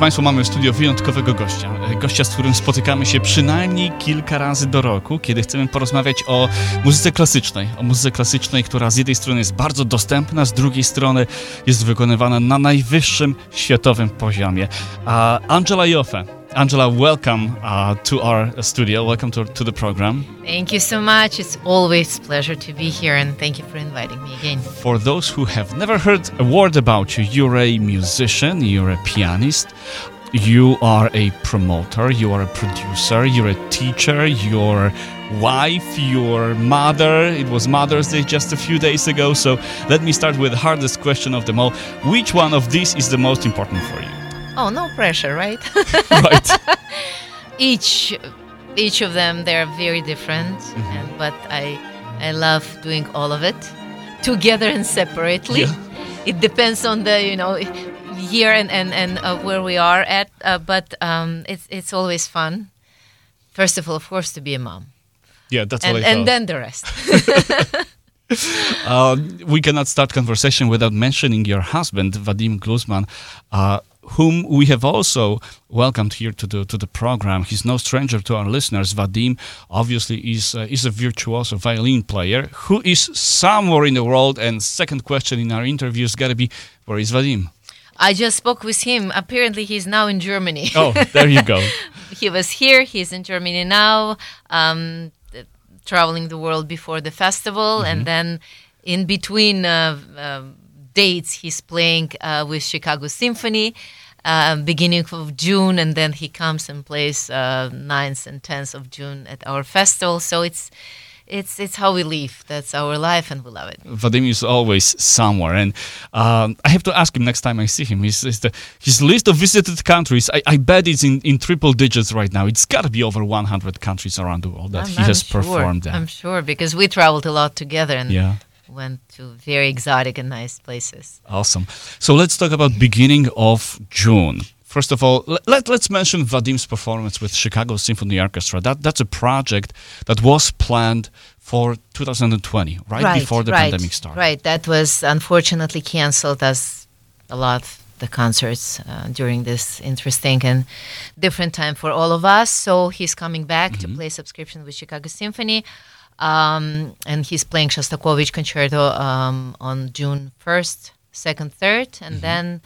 Drodzy Państwo, mamy w studio wyjątkowego gościa. Gościa, z którym spotykamy się przynajmniej kilka razy do roku, kiedy chcemy porozmawiać o muzyce klasycznej. O muzyce klasycznej, która z jednej strony jest bardzo dostępna, z drugiej strony jest wykonywana na najwyższym światowym poziomie. A Angela Joffe, Angela, welcome uh, to our studio. Welcome to, to the program. Thank you so much. It's always a pleasure to be here, and thank you for inviting me again. For those who have never heard a word about you, you're a musician, you're a pianist, you are a promoter, you are a producer, you're a teacher, you're wife, your mother. It was Mother's Day just a few days ago, so let me start with the hardest question of them all. Which one of these is the most important for you? Oh, no pressure, right? right. each each of them they're very different, Mm-hmm. and, but I I love doing all of it together and separately. Yeah. It depends on the you know year and and and uh, where we are at, uh, but um, it's it's always fun. First of all, of course, to be a mom, Yeah, that's and what I and then the rest. Uh, we cannot start conversation without mentioning your husband, Vadim Gluzman, uh, whom we have also welcomed here to the to the program. He's no stranger to our listeners. Vadim obviously is uh, is a virtuoso violin player who is somewhere in the world. And second question in our interview is gotta be, where is Vadim? I just spoke with him. Apparently, he's now in Germany. Oh, there you go. he was here. He's in Germany now, um, traveling the world before the festival, and then in between uh, um dates, he's playing uh, with Chicago Symphony. Uh, beginning of June, and then he comes and plays uh, 9th and 10th of June at our festival. So it's it's it's how we live. That's our life, and we love it. Vadim is always somewhere, and um, I have to ask him next time I see him. His, his, the, his list of visited countries, I, I bet it's in, in triple digits right now. It's got to be over 100 countries around the world that I'm- he I'm has sure. performed. I'm sure because we traveled a lot together and Yeah, went to very exotic and nice places. awesome. So let's talk about beginning of June. First of all, let, let, us mention Vadim's performance with Chicago Symphony Orchestra. That that's a project that was planned for 2020, right, before the right, pandemic started. Right, that was unfortunately canceled as a lot the concerts uh, during this interesting and different time for all of us. So he's coming back Mm-hmm. to play subscription with Chicago Symphony. Um, and he's playing Shostakovich Concerto um, on June 1st, 2nd, 3rd, and Mm-hmm. then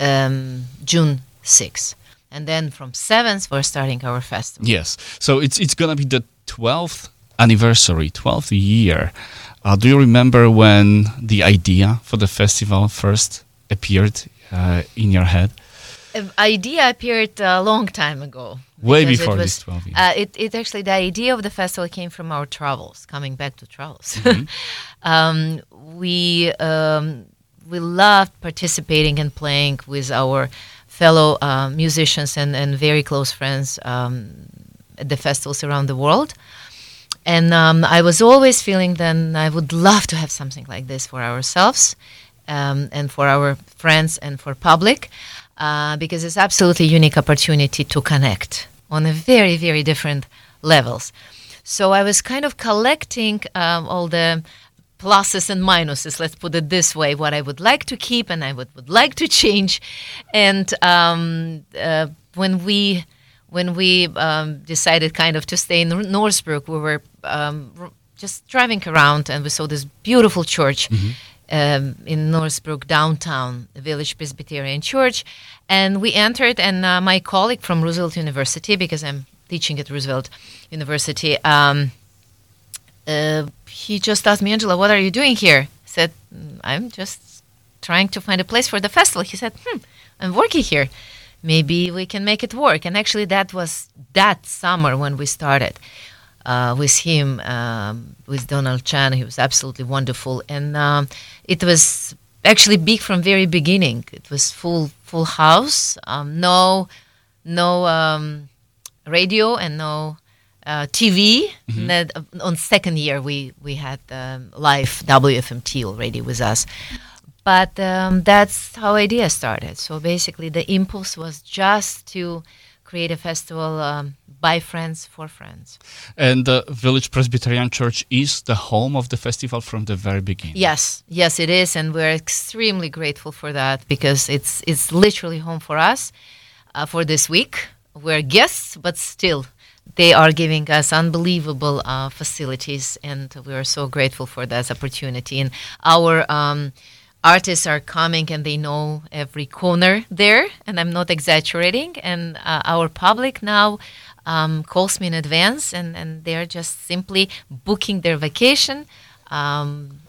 um, June 6th. And then from 7th, we're starting our festival. Yes. So it's it's gonna be the twelfth anniversary, twelfth year. Uh, do you remember when the idea for the festival first appeared uh, in your head? Uh, idea appeared a long time ago. Way before it this 12 years. Uh, it, it actually, the idea of the festival came from our travels, coming back to travels. Mm-hmm. um, we, um, we loved participating and playing with our fellow uh, musicians and, and very close friends um, at the festivals around the world. And um, I was always feeling then I would love to have something like this for ourselves um, and for our friends and for public uh, because it's absolutely unique opportunity to connect on a very, very different levels. So I was kind of collecting um, all the pluses and minuses, let's put it this way, what I would like to keep and I would, would like to change. And um, uh, when we when we um, decided kind of to stay in Northbrook, we were um, just driving around and we saw this beautiful church um, in Northbrook downtown, Village Presbyterian Church. And we entered, and uh, my colleague from Roosevelt University, because I'm teaching at Roosevelt University, um, uh, he just asked me, Angela, what are you doing here? I said, "Mm, I'm just trying to find a place for the festival. He said, hmm, I'm working here. Maybe we can make it work. And actually, that was that summer when we started uh, with him, um, with Donald Chan. He was absolutely wonderful. And um, it was actually big from very beginning. It was full, full house, um, no, no um, radio and no uh, TV. Net- on second year, we we had um, live WFMT already with us. But um, that's how idea started. So basically, the impulse was just to create a festival um, by friends for friends. And the Village Presbyterian Church is the home of the festival from the very beginning. Yes, yes, it is, and we're extremely grateful for that because it's it's literally home for us. uh, for this week. We're guests, but still, they are giving us unbelievable uh, facilities, and we are so grateful for that opportunity. And our um, artists are coming, and they know every corner there, and I'm not exaggerating. And uh, our public now um, calls me in advance, and, and they're just simply booking their vacation. Um,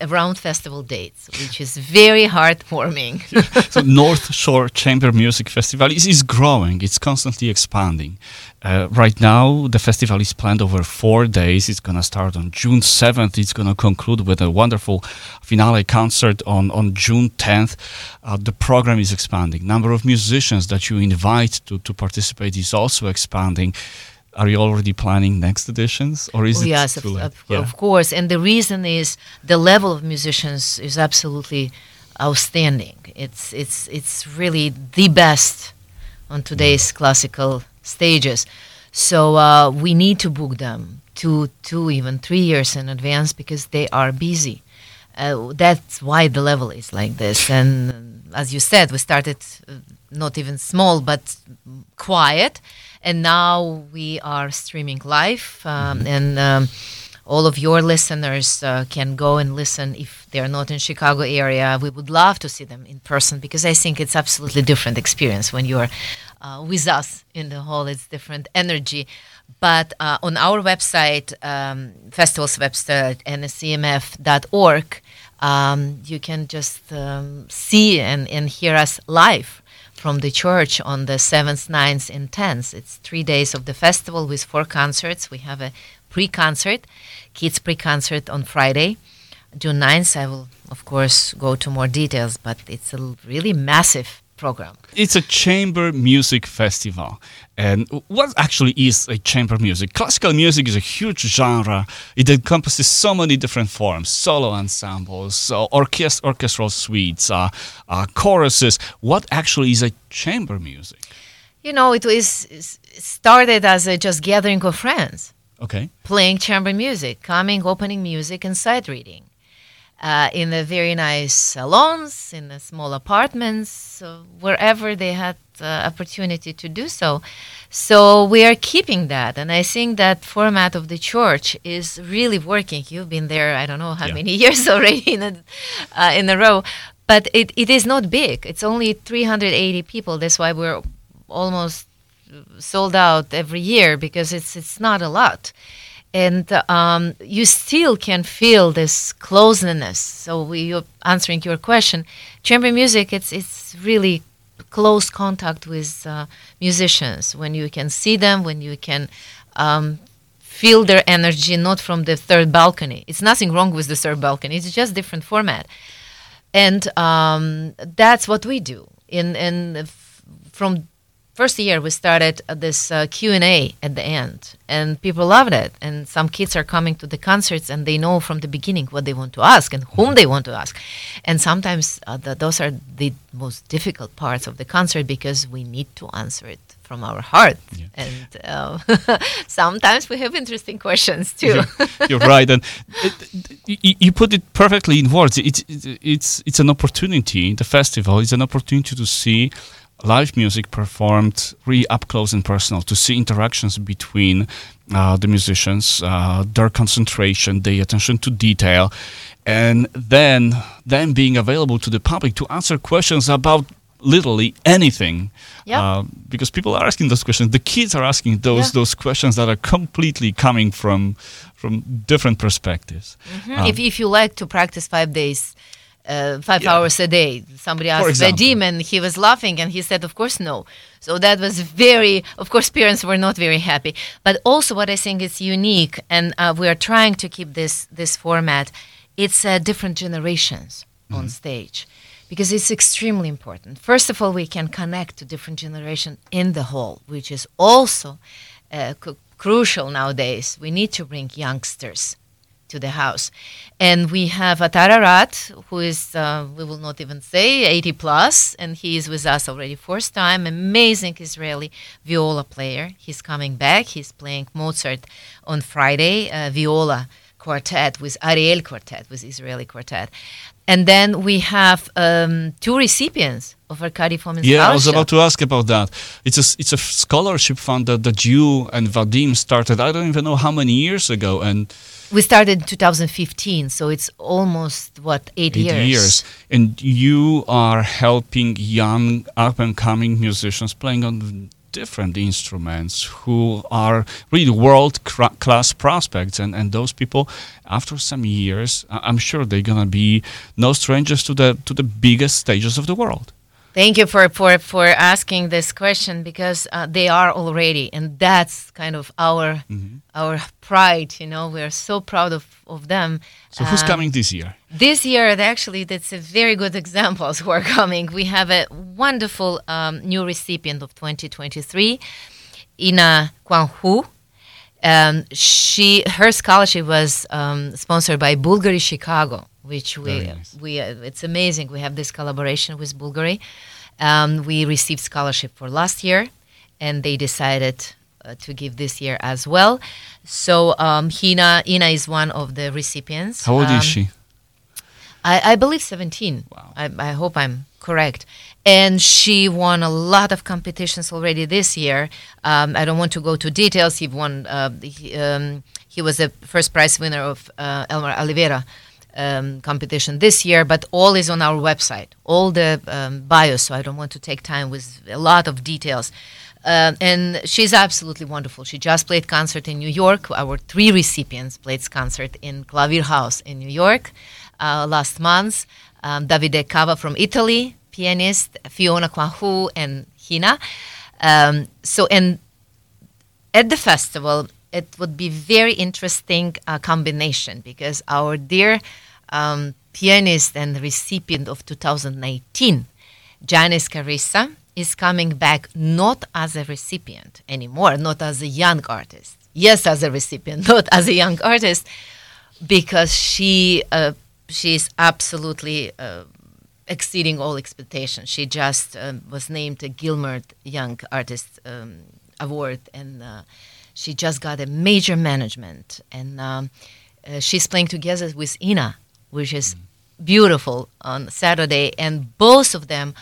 around festival dates, which is very heartwarming. so North Shore Chamber Music Festival is, is growing. It's constantly expanding. Uh, right now, the festival is planned over four days. It's going to start on June 7th. It's going to conclude with a wonderful finale concert on, on June 10th. Uh, the program is expanding. Number of musicians that you invite to, to participate is also expanding are you already planning next editions or is oh, it yes of, of, Yeah. of course and the reason is the level of musicians is absolutely outstanding. It's it's it's really the best on today's classical stages. So uh, we need to book them two two even three years in advance because they are busy. Uh, that's why the level is like this. And as you said we started uh, not even small but quiet and now we are streaming live um, and um, all of your listeners uh, can go and listen if they're not in chicago area. We would love to see them in person because i think it's absolutely different experience when you're uh, with us in the hall. It's different energy. But uh, on our website um, festival's website nscmf.org um, you can just um, see and, and hear us live from the church on the 7th, 9th, and 10th. It's three days of the festival with four concerts. We have a pre concert, kids pre concert on Friday. June 9th, I will, of course, go to more details, but it's a really massive program. It's a chamber music festival. And what actually is a chamber music? Classical music is a huge genre. It encompasses so many different forms solo ensembles, uh, orchest- orchestral suites, uh, uh, choruses. What actually is a chamber music? You know, it was it started as a just gathering of friends. Okay. playing chamber music, coming, opening music, and sight reading. Uh, in the very nice salons, in the small apartments, uh, wherever they had uh, opportunity to do so. So we are keeping that, and I think that format of the church is really working. You've been there, I don't know how Yeah. many years already in a, uh, in a row, but it, it is not big. It's only 380 people. That's why we're almost sold out every year because it's it's not a lot and um, you still can feel this closeness. So we you're answering your question. Chamber music it's it's really close contact with uh, musicians. When you can see them when you can um, feel their energy not from the third balcony. It's nothing wrong with the third balcony. It's just different format. And um, that's what we do. In f- from first year we started uh, this uh, q&a at the end and people loved it and some kids are coming to the concerts and they know from the beginning what they want to ask and whom they want to ask and sometimes uh, the, those are the most difficult parts of the concert because we need to answer it from our heart Yeah. and uh, sometimes we have interesting questions too You're, you're right, and it, you, you put it perfectly in words. It's it's it's an opportunity. The festival is an opportunity to see live music performed really up close and personal. To see interactions between uh, the musicians, uh, their concentration, their attention to detail, and then them being available to the public to answer questions about literally anything. Yeah. Uh, because people are asking those questions. The kids are asking those Yeah. those questions that are completely coming from from different perspectives. Um, if, if you like to practice five days, uh, five Yeah. hours a day, somebody asked. Vadim and he was laughing and he said, of course, no. So that was very, of course, parents were not very happy. But also, what I think is unique, and uh, we are trying to keep this this format. It's uh, different generations on stage because it's extremely important. First of all, we can connect to different generation in the hall, which is also uh, cu- crucial nowadays. We need to bring youngsters to the house. And we have Atar Arad, who is, uh, we will not even say, 80 plus, and he is with us already first time. Amazing Israeli viola player. He's coming back. He's playing Mozart on Friday, uh, viola quartet with Ariel Quartet, with Israeli quartet. And then we have um, two recipients of Arkady Fomin Yeah, I was about to ask about that. It's a it's a scholarship fund that, that you and Vadim started. I don't even know how many years ago, and We started in 2015, so it's almost what eight, eight years. And you are helping young up and coming musicians playing on different instruments who are really world cra- class prospects. And, and those people after some years i'm sure they're gonna be no strangers to the to the biggest stages of the world Thank you for, for, for asking this question because uh, they are already, and that's kind of our our pride. You know, we are so proud of, of them. so who's Um, coming this year This year, actually, that's a very good examples who are coming. We have a wonderful um, new recipient of 2023, Ina Khuong-Huu. Um, she her scholarship was um, sponsored by Bulgari Chicago, which we nice. we uh, it's amazing. We have this collaboration with Bulgari. Um, we received scholarship for last year, and they decided uh, to give this year as well. So um, Hina Ina is one of the recipients. how old Um, is she I, I believe 17. Wow. I, I hope I'm correct. And she won a lot of competitions already this year. Um, I don't want to go to details. He won. Uh, he, um, he was the first prize winner of uh, Elmar Oliveira um, competition this year. But all is on our website. All the um, bios. So I don't want to take time with a lot of details. Uh, and she's absolutely wonderful. She just played concert in New York. Our three recipients played concert in Klavierhaus in New York uh, last month. Um, Davide Cava from Italy, pianist, Fiona Kwahu and Hina. Um, so, and at the festival, it would be very interesting uh, combination because our dear um, pianist and recipient of 2019, Janice Carissa, is coming back not as a recipient anymore, not as a young artist. Yes, as a recipient, not as a young artist, because she uh, she's absolutely uh, exceeding all expectations. She just um, was named a Gilmore Young Artist um, Award, and uh, she just got a major management. And um, uh, she's playing together with Ina, which is beautiful on Saturday, and both of them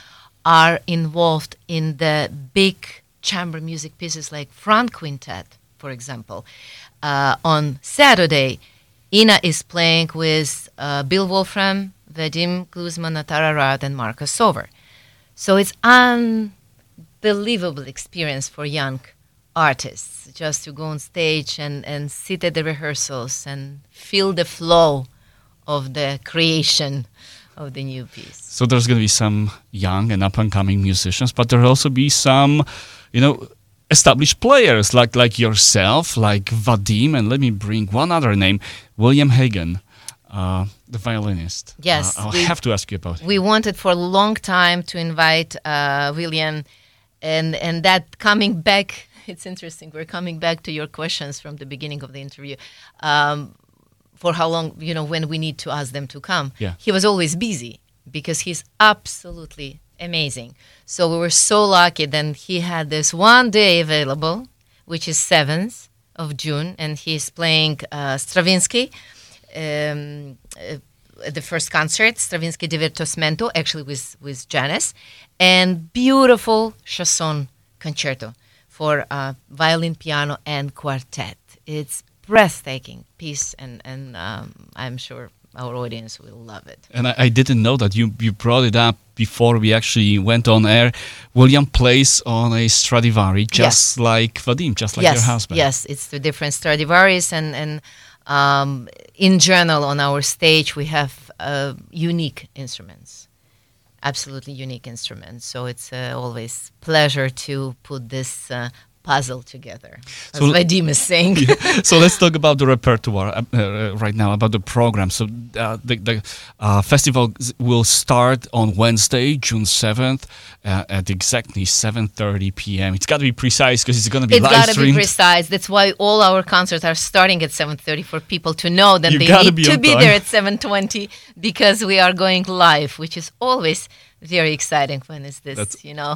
are involved in the big chamber music pieces like Franck Quintet, for example. Uh, on Saturday, Ina is playing with uh, Bill Wolfram, Vadim Gluzman, Natara Rad, and Marcus Sover. So it's unbelievable experience for young artists just to go on stage and, and sit at the rehearsals and feel the flow of the creation of the new piece. So there's going to be some young and up and coming musicians, but there'll also be some, you know, established players like like yourself, like Vadim, and let me bring one other name, William Hagen, uh, the violinist. Yes, Uh, I'll we- have to ask you about. It. We wanted for a long time to invite uh, William, and and that coming back. It's interesting. We're coming back to your questions from the beginning of the interview. Um, for how long, you know, when we need to ask them to come. Yeah. He was always busy because he's absolutely amazing. So we were so lucky. Then he had this one day available, which is 7th of June, and he's playing uh, Stravinsky. Um, uh, the first concert, Stravinsky Divertimento, actually with, with Janice, and beautiful Chausson concerto for uh, violin, piano, and quartet. It's breathtaking piece, and, and um, I'm sure our audience will love it. And I, I didn't know that you you brought it up before we actually went on air. William plays on a Stradivari, just like Vadim, just like yes, your husband. Yes, it's the different Stradivarius, and and um, in general on our stage we have uh, unique instruments, absolutely unique instrument. So it's uh, always pleasure to put this uh, puzzle together, as So- Vadim is saying. so let's talk about the repertoire uh, uh, right now, about the program. So uh, the, the uh, festival will start on Wednesday, June 7th uh, at exactly 7.30 p.m. It's got to be precise because it's going to be It's live got to be precise. That's why all our concerts are starting at 7:30 for people to know that You they need be to be time. there at 7:20 because we are going live, which is always very exciting when it's this, That's you know,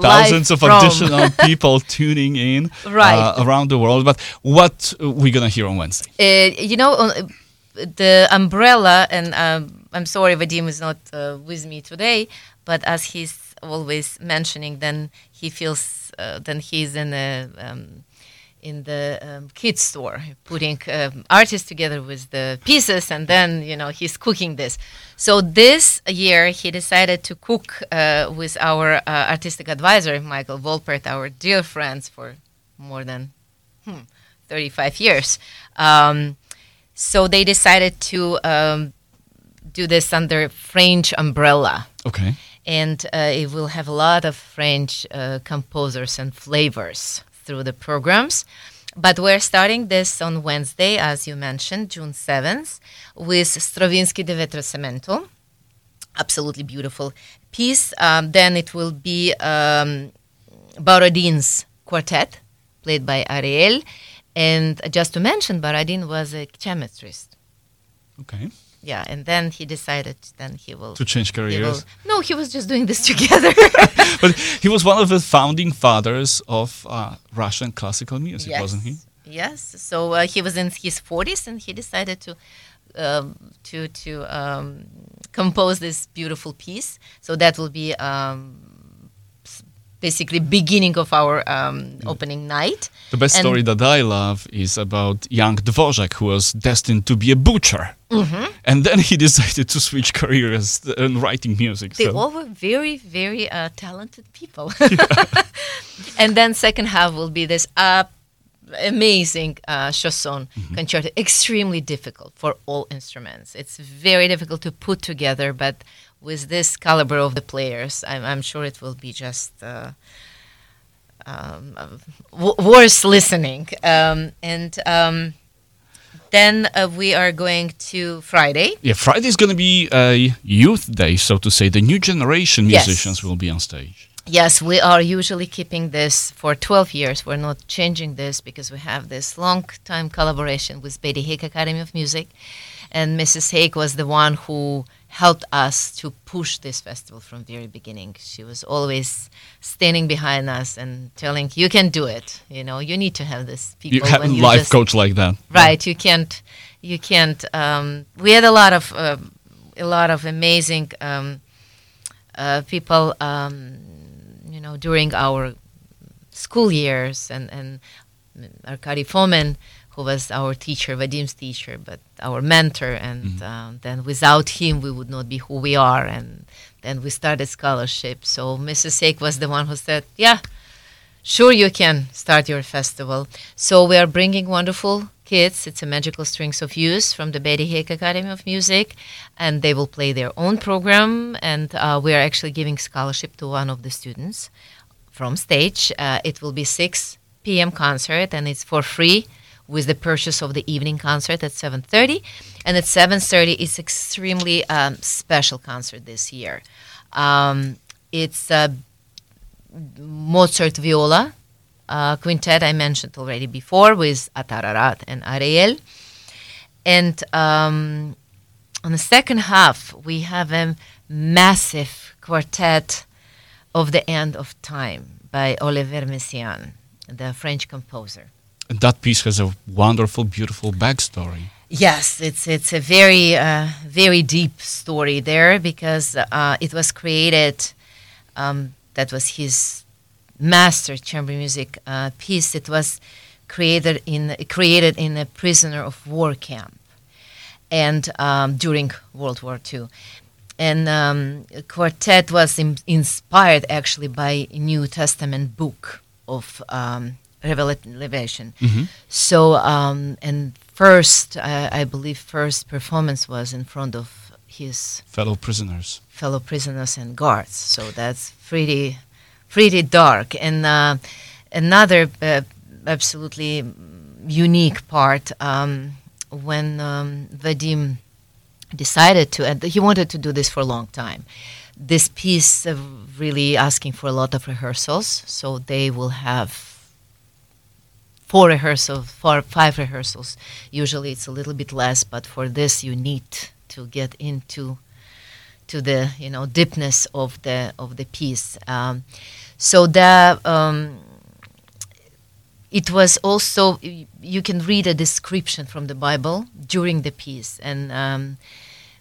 Thousands of from- additional people tuning in Right. uh, around the world. But what uh, we going to hear on Wednesday? Uh, you know, on, the umbrella, and um, I'm sorry, Vadim is not uh, with me today, but as he's always mentioning, then he feels, uh, then he's in a um, in the um, kids store putting um, artists together with the pieces and then you know he's cooking this. So this year he decided to cook uh, with our uh, artistic advisor michael volpert our dear friends for more than hmm, 35 years. Um, so they decided to um, do this under french umbrella. Okay. and uh, it will have a lot of French uh, composers and flavors through the programs. But we're starting this on Wednesday, as you mentioned, June 7th, with Stravinsky Divertimento. Absolutely beautiful piece. Um, then it will be um, quartet, played by Ariel. And just to mention, Borodin was a chemistrist. Okay. Yeah, and then he decided then he will To change he will- careers. no, he was just doing this together. But he was one of the founding fathers of uh, Russian classical music, wasn't he? Yes. So uh, he was in his 40s, and he decided to um, to to um, compose this beautiful piece. So that will be um, basically beginning of our um, opening night. The best And- story that I love is about young Dvorak, who was destined to be a butcher. Mm-hmm. And then he decided to switch careers and writing music. They so. all were very, very uh, talented people. and then second half will be this uh, amazing uh, chausson concerto, extremely difficult for all instruments. It's very difficult to put together, but with this caliber of the players, I'm, I'm sure it will be just. Uh, um, w- worth listening, um, and um, then uh, we are going to Friday. Yeah, Friday is going to be a youth day, so to say. The new generation Yes. musicians will be on stage. Yes, we are usually keeping this for 12 years. We're not changing this because we have this long time collaboration with Betty Haag Academy of Music. And Mrs. Haag was the one who helped us to push this festival from very beginning. She was always standing behind us and telling, "You can do it. You know, you need to have this people You have a when you life just coach like that. right you can't you can't um, we had a lot of uh, a lot of amazing um, uh, people um, you know during our school years and and Arkady Fomin who was our teacher Vadim's teacher but our mentor and um, then without him we would not be who we are and then we started scholarship so Mrs. Haag was the one who said yeah Sure, you can start your festival. So we are bringing wonderful kids. It's a magical strings of youth from the Betty Haag Academy of Music, and they will play their own program. And uh, we are actually giving scholarship to one of the students from stage. Uh, it will be 6 p.m. concert, and it's for free with the purchase of the evening concert at 7:30. And at 7:30, it's extremely um, special concert this year. Um, it's Mozart viola uh, quintet I mentioned already before with Atar Arad and Ariel. And um, on the second half, we have a massive quartet of the end of time by Olivier Messiaen, the French composer. And that piece has a wonderful, beautiful backstory. Yes, it's it's a very uh, very deep story there because uh, it was created. Um, that was his master chamber music uh, piece. It was created in created in a prisoner of war camp, and um, during World War II. And um, quartet was in, inspired actually by a New Testament book of um, Revelation. So, um, and first, uh, I believe, first performance was in front of his Fellow prisoners. fellow prisoners and guards. So that's pretty, pretty dark. And uh, another uh, absolutely unique part um, when um, Vadim decided to, and he wanted to do this for a long time. This piece uh, really asking for a lot of rehearsals, so they will have four rehearsals, four five rehearsals. Usually it's a little bit less, but for this you need to get into to the you know deepness of the of the piece. Um, so the um, it was also you can read a description from the Bible during the piece, and um,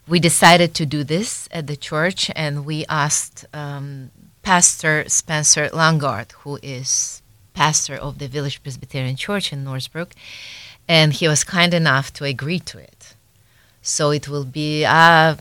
we decided to do this at the church, and we asked um, Pastor Spencer Langard, who is pastor of the Village Presbyterian Church in Northbrook, and he was kind enough to agree to it. So it will be uh,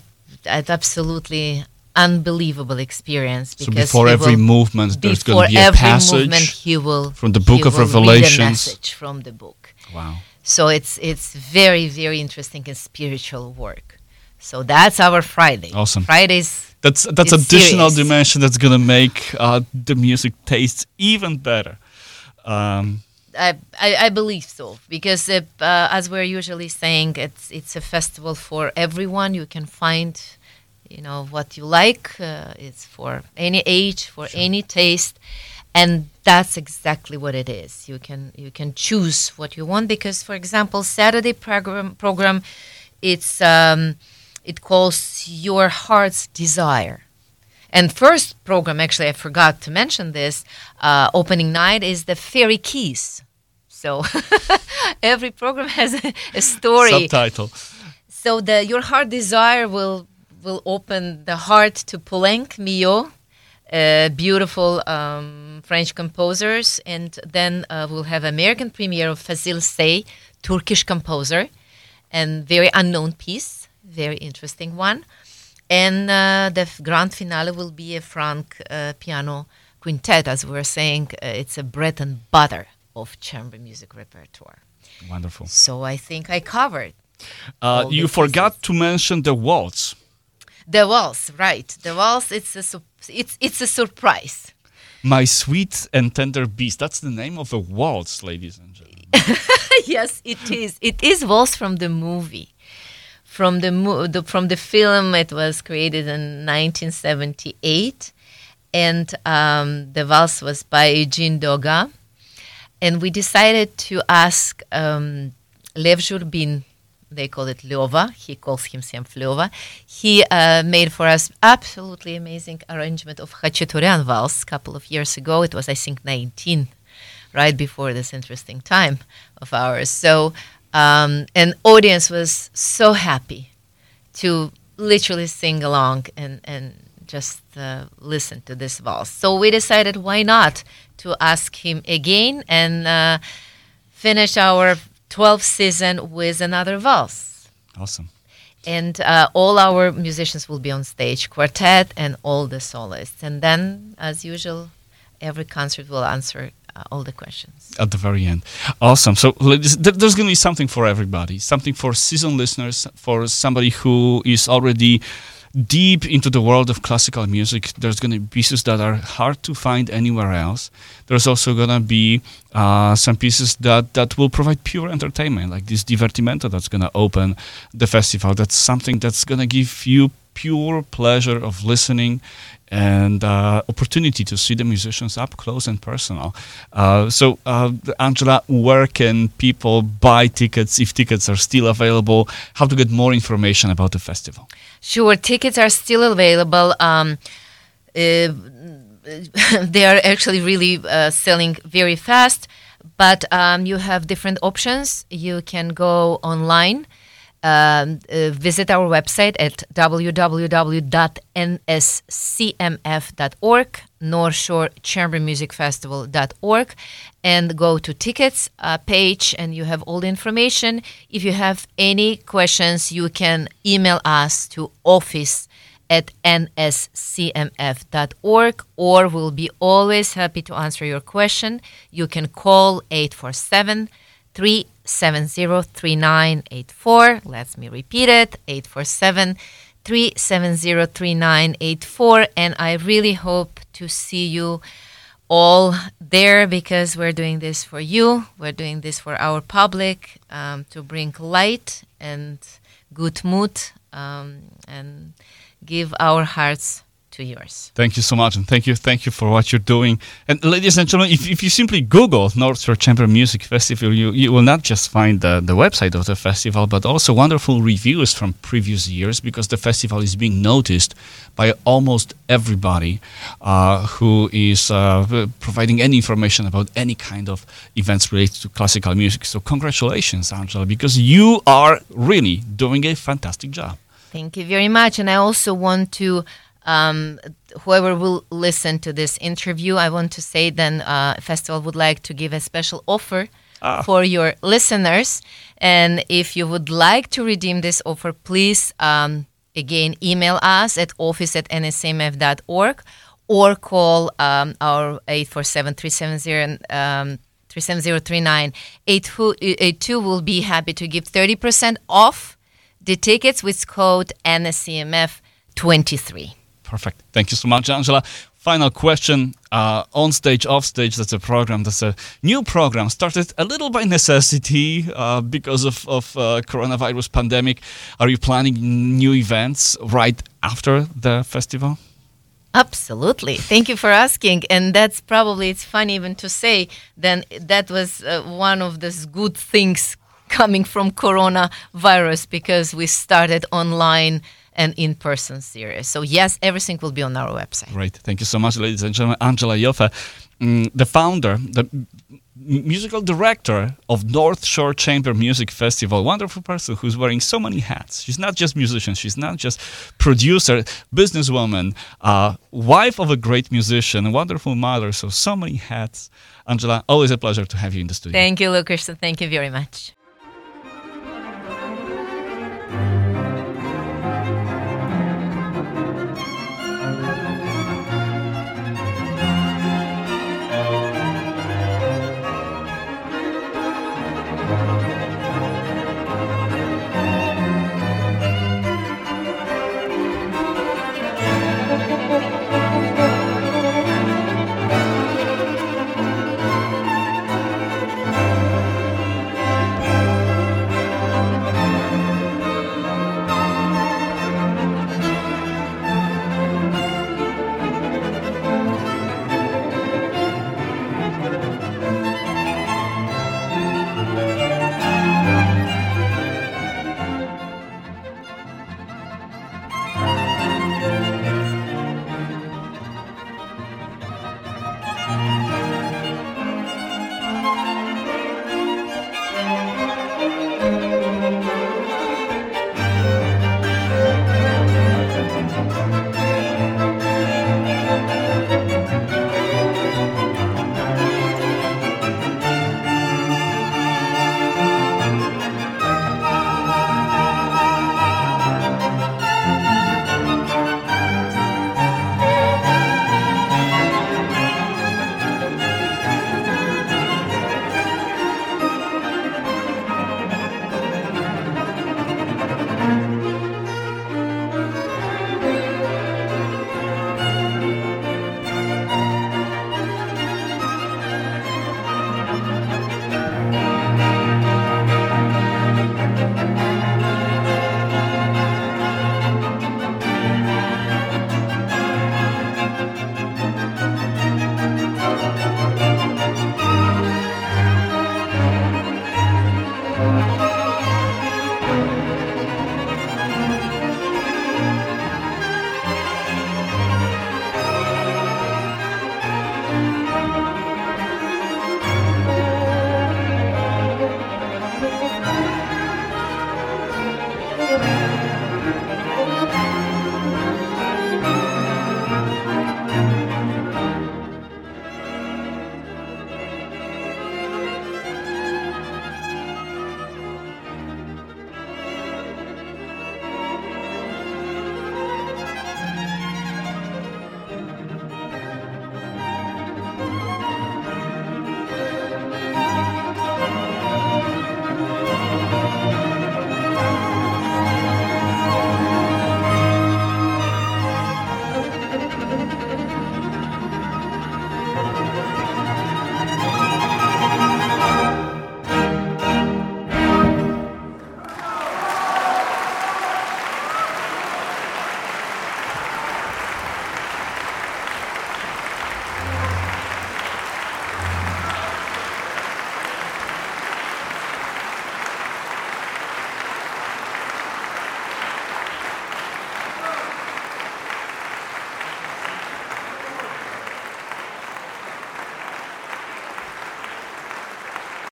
an absolutely unbelievable experience So because before every will- movement, there's going to be a passage. will from the book of Revelations. from the book. Wow. So it's it's very very interesting and spiritual work. So that's our Friday. Awesome. Fridays. That's that's additional serious. dimension that's gonna make uh, the music taste even better. Um, I, I, I believe so because uh, uh, as we're usually saying, it's it's a festival for everyone. You can find, you know, what you like. Uh, it's for any age, for any taste, and that's exactly what it is. You can you can choose what you want because, for example, Saturday program program, it's um, it calls your heart's desire. And first program, actually, I forgot to mention this. Uh, opening night is the Fairy Keys. So every program has a, a story. subtitle. So the Your Heart Desire will will open the heart to Poulenc Milhaud, uh, beautiful um, French composers, and then uh, we'll have American premiere of Fazil Say, Turkish composer, and very unknown piece, very interesting one. And uh, the grand finale will be a Franck uh, piano quintet, as we were saying. Uh, it's a bread and butter of chamber music repertoire. Wonderful. So I think I covered Uh, you forgot to mention the waltz. The waltz, right? The waltz. It's a it's it's a surprise. My sweet and tender beast. That's the name of the waltz, ladies and gentlemen. yes, it is. It is waltz from the movie, from the, the from the film. It was created in 1978, and um, the waltz was by Eugene Doga, and we decided to ask um, Lev Zhurbin. They call it Lyova. He calls himself Lyova. He uh, made for us absolutely amazing arrangement of Khachaturian waltz a couple of years ago. It was, I think, 19 right before this interesting time of ours. So, um, an audience was so happy to literally sing along and, and just uh, listen to this waltz. So we decided why not to ask him again and uh, finish our 12th season with another waltz. Awesome. And uh, all our musicians will be on stage, quartet and all the soloists. And then, as usual, every concert will answer uh, all the questions. At the very end. Awesome. So there's going to be something for everybody. Something for seasoned listeners, for somebody who is already deep into the world of classical music. There's going to be pieces that are hard to find anywhere else. There's also going to be uh, some pieces that, that will provide pure entertainment, like this divertimento that's going to open the festival. That's something that's going to give you pure pleasure of listening and uh, opportunity to see the musicians up close and personal. Uh, so, uh, Angela, where can people buy tickets if tickets are still available? How to get more information about the festival? Sure, tickets are still available. Um, uh, they are actually really uh, selling very fast, but um, you have different options. You can go online, um, uh, visit our website at www.nscmf.org, North Shore Chamber Music Festival.org, and go to tickets uh, page, and you have all the information. If you have any questions, you can email us to office at nscmf.org or we'll be always happy to answer your question. You can call 847 370 3984. Let me repeat it 847 370 3984. And I really hope to see you all there because we're doing this for you. We're doing this for our public um, to bring light and good mood um, and give our hearts to yours. Thank you so much, and thank you, thank you for what you're doing. And ladies and gentlemen, if, if you simply Google North Shore Chamber Music Festival, you, you will not just find the, the website of the festival, but also wonderful reviews from previous years because the festival is being noticed by almost everybody uh, who is uh, providing any information about any kind of events related to classical music. So congratulations, Angela, because you are really doing a fantastic job. Thank you very much. And I also want to, um, whoever will listen to this interview, I want to say then uh, Festival would like to give a special offer Ah. for your listeners. And if you would like to redeem this offer, please, um, again, email us at office at nsmf.org or call um, our 847 370 um, 37039 82 will be happy to give 30% off the tickets with code NSCMF23. Perfect. Thank you so much, Angela. Final question. Uh, on stage, off stage, that's a program. That's a new program started a little by necessity uh, because of, of uh, coronavirus pandemic. Are you planning new events right after the festival? Absolutely. Thank you for asking. And that's probably, it's funny even to say, then that was uh, one of those good things coming from coronavirus because we started online and in-person series. So yes, everything will be on our website. Great. Thank you so much, ladies and gentlemen. Angela Yoffe, mm, the founder, the musical director of North Shore Chamber Music Festival. Wonderful person who's wearing so many hats. She's not just musician. She's not just producer, businesswoman, uh, wife of a great musician, wonderful mother. So so many hats. Angela, always a pleasure to have you in the studio. Thank you, Lucas. Thank you very much.